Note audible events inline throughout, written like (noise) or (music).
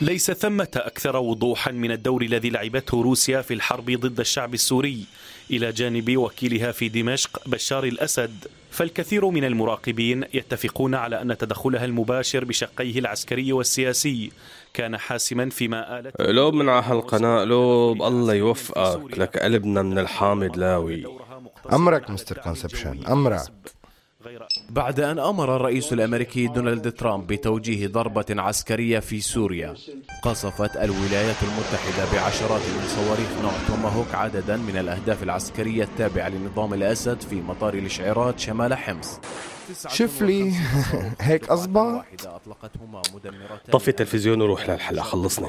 ليس ثمة أكثر وضوحا من الدور الذي لعبته روسيا في الحرب ضد الشعب السوري. إلى جانب وكيلها في دمشق بشار الأسد. فالكثير من المراقبين يتفقون على أن تدخلها المباشر بشقيه العسكري والسياسي. كان حاسما فيما آلت قلوب من على هالقناة قلوب الله يوفقك لك قلبنا من الحامد لاوي. أمرك Mister Conception أمرك. بعد أن أمر الرئيس الأمريكي دونالد ترامب بتوجيه ضربة عسكرية في سوريا قصفت الولايات المتحدة بعشرات من صواريخ نوع توماهوك عددا من الأهداف العسكرية التابعة لنظام الأسد في مطار الإشعارات شمال حمص. شوف لي هيك أصبح طفي التلفزيون وروح للحلقة خلصني.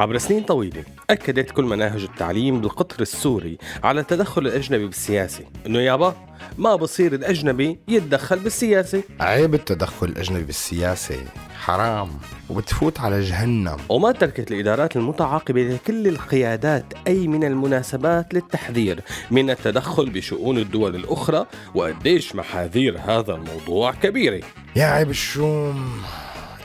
عبر سنين طويلة أكدت كل مناهج التعليم بالقطر السوري على التدخل الأجنبي بالسياسة إنه يابا ما بصير الأجنبي يتدخل بالسياسة. عيب التدخل الأجنبي بالسياسة حرام وبتفوت على جهنم. وما تركت الإدارات المتعاقبة لكل القيادات أي من المناسبات للتحذير من التدخل بشؤون الدول الأخرى وقديش محاذير هذا الموضوع كبيرة. يا عيب الشوم.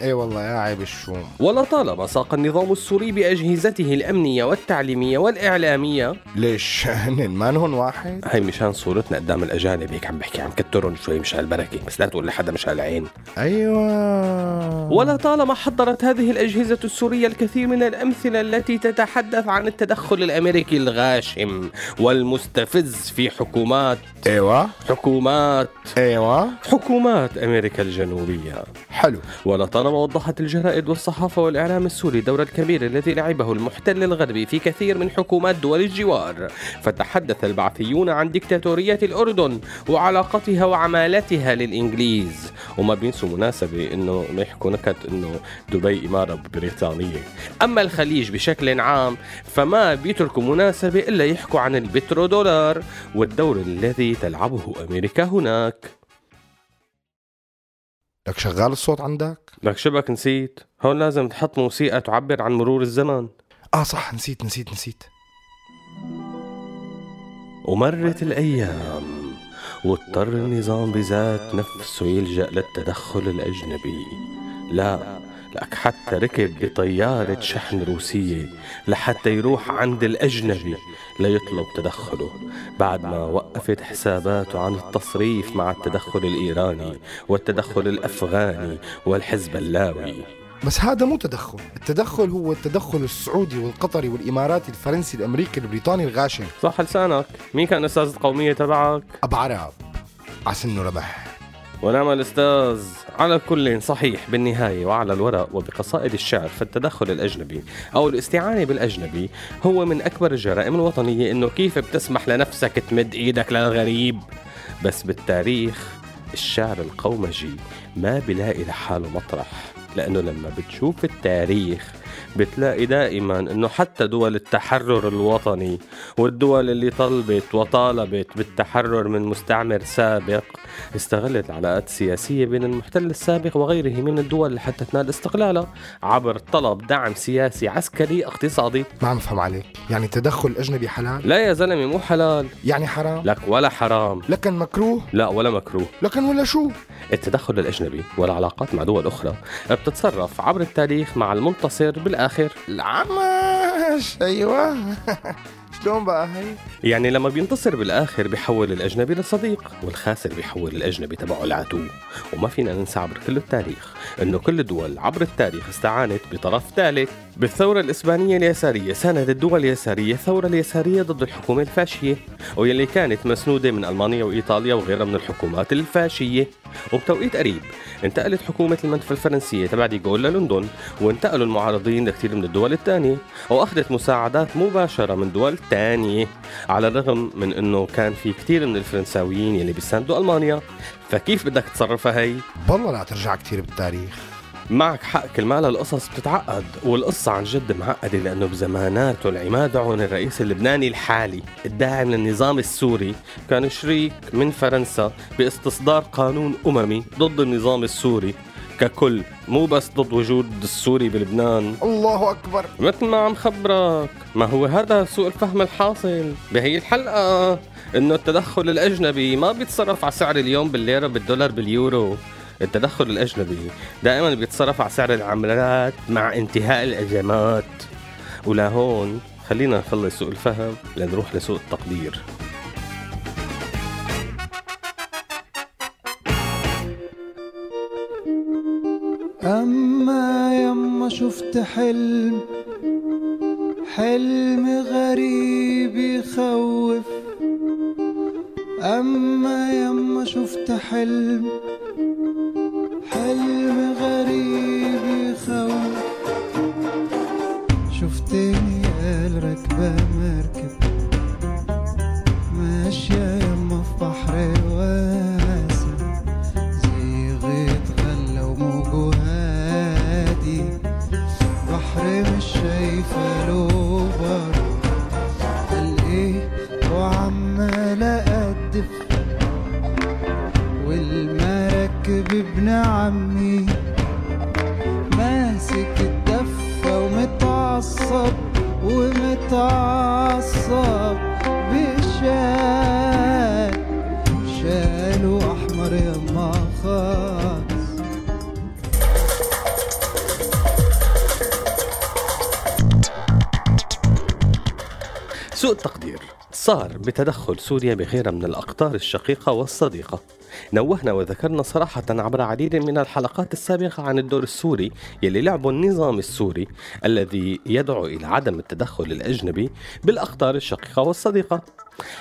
إي والله يا عيب الشوم. ولطالما ساق النظام السوري بأجهزته الأمنية والتعليمية والإعلامية. ليش؟ هن مانهن واحد. هي مشان صورتنا قدام الأجانب هيك عم بحكي عم كترهم شوي مشان البركة بس لا تقول لحدا مشان العين أيوه. ولطالما حضرت هذه الأجهزة السورية الكثير من الأمثلة التي تتحدث عن التدخل الأمريكي الغاشم والمستفز في حكومات. أيوه. حكومات. أيوه. حكومات أمريكا الجنوبية. حلو. ولطالما وضحت الجرائد والصحافة والإعلام السوري الدور الكبير الذي لعبه المحتل الغربي في كثير من حكومات دول الجوار فتحدث البعثيون عن ديكتاتورية الأردن وعلاقتها وعمالتها للإنجليز. وما بينسوا مناسبة إنه ما يحكوا نكت إنه دبي إمارة بريطانية. أما الخليج بشكل عام فما بيتركوا مناسبة إلا يحكوا عن البترودولار والدور الذي تلعبه أمريكا هناك. لك شغال الصوت عندك؟ لك شبك نسيت؟ هون لازم تحط موسيقى تعبر عن مرور الزمن. آه صح نسيت نسيت نسيت. ومرت الأيام واضطر النظام بذات نفسه يلجأ للتدخل الأجنبي. لا لك حتى ركب بطيارة شحن روسية لحتى يروح عند الأجنبي ليطلب تدخله. بعد ما وقفت حساباته عن التصريف مع التدخل الإيراني والتدخل الأفغاني والحزب اللاوي. بس هذا مو تدخل. التدخل هو التدخل السعودي والقطري والإماراتي الفرنسي الأمريكي البريطاني الغاشم. صح لسانك. مين كان أستاذ القومية تبعك؟ أبو عرب. عسنه ربح. ونعم الأستاذ على كل صحيح بالنهاية وعلى الورق وبقصائد الشعر فالتدخل الأجنبي أو الاستعانة بالأجنبي هو من أكبر الجرائم الوطنية إنه كيف بتسمح لنفسك تمد إيدك للغريب. بس بالتاريخ الشعر القومجي ما بلاقي لحاله مطرح لأنه لما بتشوف التاريخ بتلاقي دائما إنه حتى دول التحرر الوطني والدول اللي طلبت وطالبت بالتحرر من مستعمر سابق استغلت علاقات سياسية بين المحتل السابق وغيره من الدول لحتى تنال استقلالها عبر طلب دعم سياسي عسكري اقتصادي. ما عم فهم عليك. يعني تدخل أجنبي حلال؟ لا يا زلمة مو حلال. يعني حرام؟ لك ولا حرام. لكن مكروه؟ لا ولا مكروه. لكن ولا شو؟ التدخل الأجنبي والعلاقات مع دول أخرى بتتصرف عبر التاريخ مع المنتصر بالآخر. العمش أيوة. (laughs) شلون بقى هي؟ يعني لما بينتصر بالآخر بيحول الأجنبي لصديق والخاسر بيحول الأجنبي تبعه لعدو. وما فينا ننسى عبر كل التاريخ أنه كل الدول عبر التاريخ استعانت بطرف ثالث. بالثورة الإسبانية اليسارية ساندت الدول اليسارية الثورة اليسارية ضد الحكومة الفاشية واللي كانت مسنودة من ألمانيا وإيطاليا وغيرها من الحكومات الفاشية. وبتوقيت قريب انتقلت حكومة المنفى الفرنسية تبع ديغول للندن وانتقلوا المعارضين لكثير من الدول الثانية وأخذت مساعدات مباشرة من دول ثانية على الرغم من أنه كان في كثير من الفرنساويين يلي بيساندوا ألمانيا فكيف بدك تصرفها هي؟ بالله لا ترجع كثير بالتاريخ معك حق كل ما القصص بتتعقد والقصة عن جد معقدة لأنه بزماناته العماد عون الرئيس اللبناني الحالي الداعم للنظام السوري كان شريك من فرنسا باستصدار قانون أممي ضد النظام السوري. ككل مو بس ضد وجود السوري بلبنان. الله أكبر. مثل ما عم خبرك. ما هو هذا سوء الفهم الحاصل؟ بهي الحلقة. إنه التدخل الأجنبي ما بيتصرف على سعر اليوم بالليرة بالدولار باليورو. التدخل الأجنبي دائما بيتصرف على سعر العملات مع انتهاء الأزمات. ولهون خلينا نخلص سوء الفهم لنروح لسوء التقدير. أما يما شفت حلم حلم غريب يخوف. أما يما شفت حلم حلم شايفة له بر قال إيه وعمال ابن عمي ماسك الدفة ومتعصب ومتعصب. صار بتدخل سوريا بغيرها من الأقطار الشقيقة والصديقة. نوهنا وذكرنا صراحة عبر عديد من الحلقات السابقة عن الدور السوري يلي لعبه النظام السوري الذي يدعو إلى عدم التدخل الأجنبي بالأقطار الشقيقة والصديقة.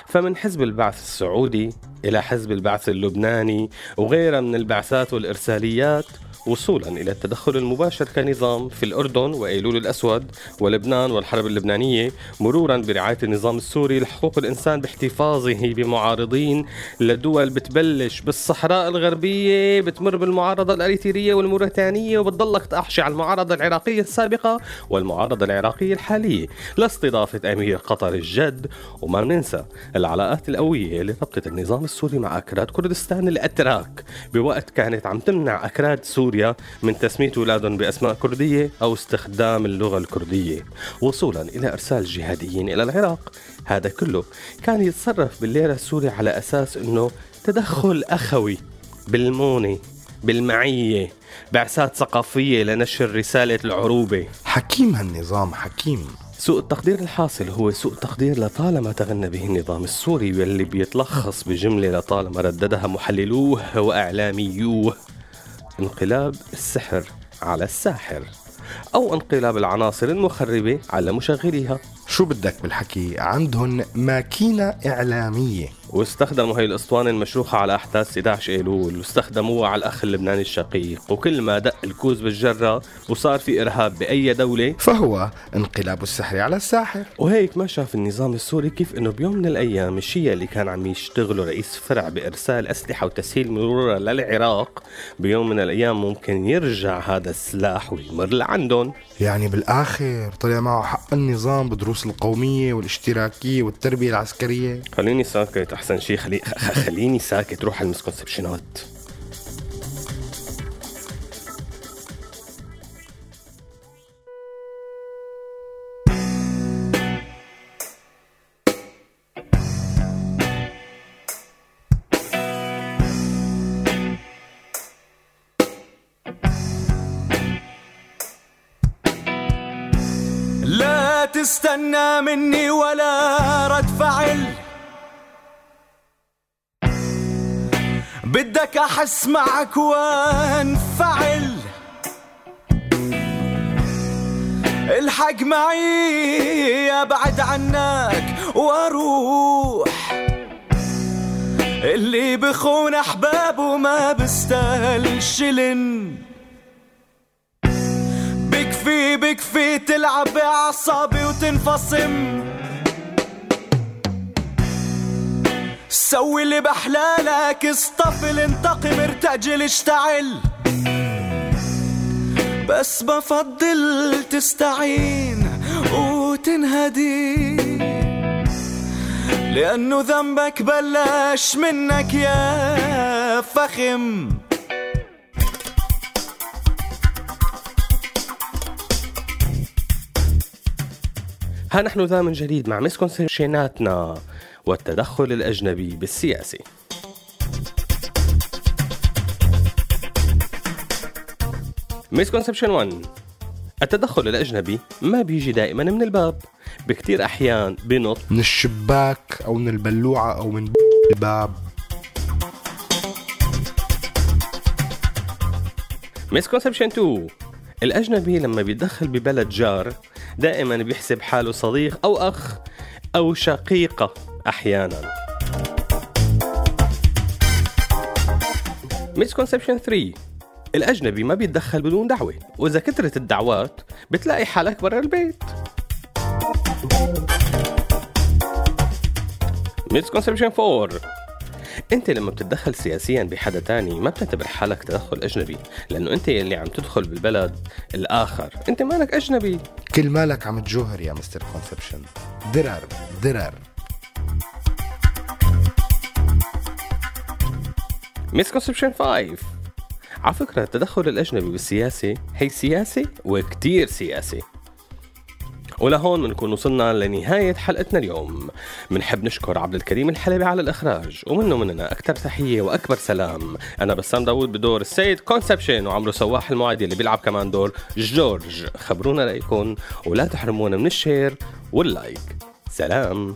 فمن حزب البعث السعودي إلى حزب البعث اللبناني وغيرها من البعثات والإرساليات وصولا إلى التدخل المباشر كنظام في الأردن وأيلول الأسود ولبنان والحرب اللبنانية مرورا برعاية النظام السوري لحقوق الإنسان باحتفاظه بمعارضين لدول بتبلش بالصحراء الغربية بتمر بالمعارضة الأريترية والموريتانية وبتضلك تأحشي على المعارضة العراقية السابقة والمعارضة العراقية الحالية. لاستضافة أمير قطر الجد وما ننسى العلاقات القوية اللي ربطت النظام السوري مع أكراد كردستان الأتراك بوقت كانت عم تمنع أكراد سوريا من تسمية أولادهم بأسماء كردية أو استخدام اللغة الكردية وصولا إلى إرسال جهاديين إلى العراق. هذا كله كان يتصرف بالليرة السوري على أساس أنه تدخل أخوي بالمونة بالمعية بعثات ثقافية لنشر رسالة العروبة. حكيم هالنظام حكيم. سوء التقدير الحاصل هو سوء تقدير لطالما تغنى به النظام السوري واللي بيتلخص بجملة لطالما رددها محللوه وإعلاميوه. انقلاب السحر على الساحر أو انقلاب العناصر المخربة على مشغليها شو بدك بالحكي؟ عندهم ماكينة إعلامية. واستخدموا هي الأسطوانة المشروخه على أحداث 11 إيلول واستخدموها على الأخ اللبناني الشقيق. وكل ما دق الكوز بالجرة وصار في إرهاب بأي دولة فهو انقلاب السحر على الساحر. وهيك ما شاف النظام السوري كيف إنه بيوم من الأيام الشيء اللي كان عم يشتغله رئيس فرع بإرسال أسلحة وتسهيل مرورها للعراق بيوم من الأيام ممكن يرجع هذا السلاح ويمر لعندهم. يعني بالآخر طلع معه حق النظام بدروس القومية والاشتراكية والتربية العسكرية. خليني ساكت أحسن شيء خلي خليني ساكت روح على المسكونسبشنات تستنى مني ولا رد فعل بدك أحس معك وأنفعل. الحق معي أبعد عنك وأروح. اللي بخون أحبابه ما بستاهل شلن بكفي بكفي تلعب بأعصابي وتنفصم. سوي اللي بحلالك اصطفل انتقم ارتجل اشتعل. بس بفضل تستعين وتنهدي. لأنه ذنبك بلش منك يا فخم. ها نحن ذا من جديد مع misconception اتنا والتدخل الأجنبي بالسياسة. misconception 1 التدخل الأجنبي ما بيجي دائما من الباب بكتير أحيان بنط. من الشباك أو من البلوعة أو من الباب. misconception 2 الأجنبي لما بيتدخل ببلد جار دائما بيحسب حاله صديق أو أخ أو شقيقة أحيانا. misconception 3 الأجنبي ما بيتدخل بدون دعوة وإذا كثرت الدعوات بتلاقي حالك برا البيت. misconception 4 أنت لما بتتدخل سياسيا بحدا تاني ما بتعتبر حالك تدخل أجنبي لأنه أنت اللي عم تدخل بالبلد الآخر. أنت مالك أجنبي. كل مالك عم تجوهر يا Mister Conception. درر درر. misconception 5 على فكرة التدخل الأجنبي بالسياسة هي سياسة وكتير سياسة. ولهون بنكون وصلنا لنهاية حلقتنا اليوم. بنحب نشكر عبد الكريم الحلبي على الإخراج ومنه مننا أكثر تحية وأكبر سلام. أنا بسام داوود بدور السيد Conception وعمرو سواح المعادي اللي بيلعب كمان دور جورج. خبرونا رأيكم ولا تحرمونا من الشير واللايك. سلام.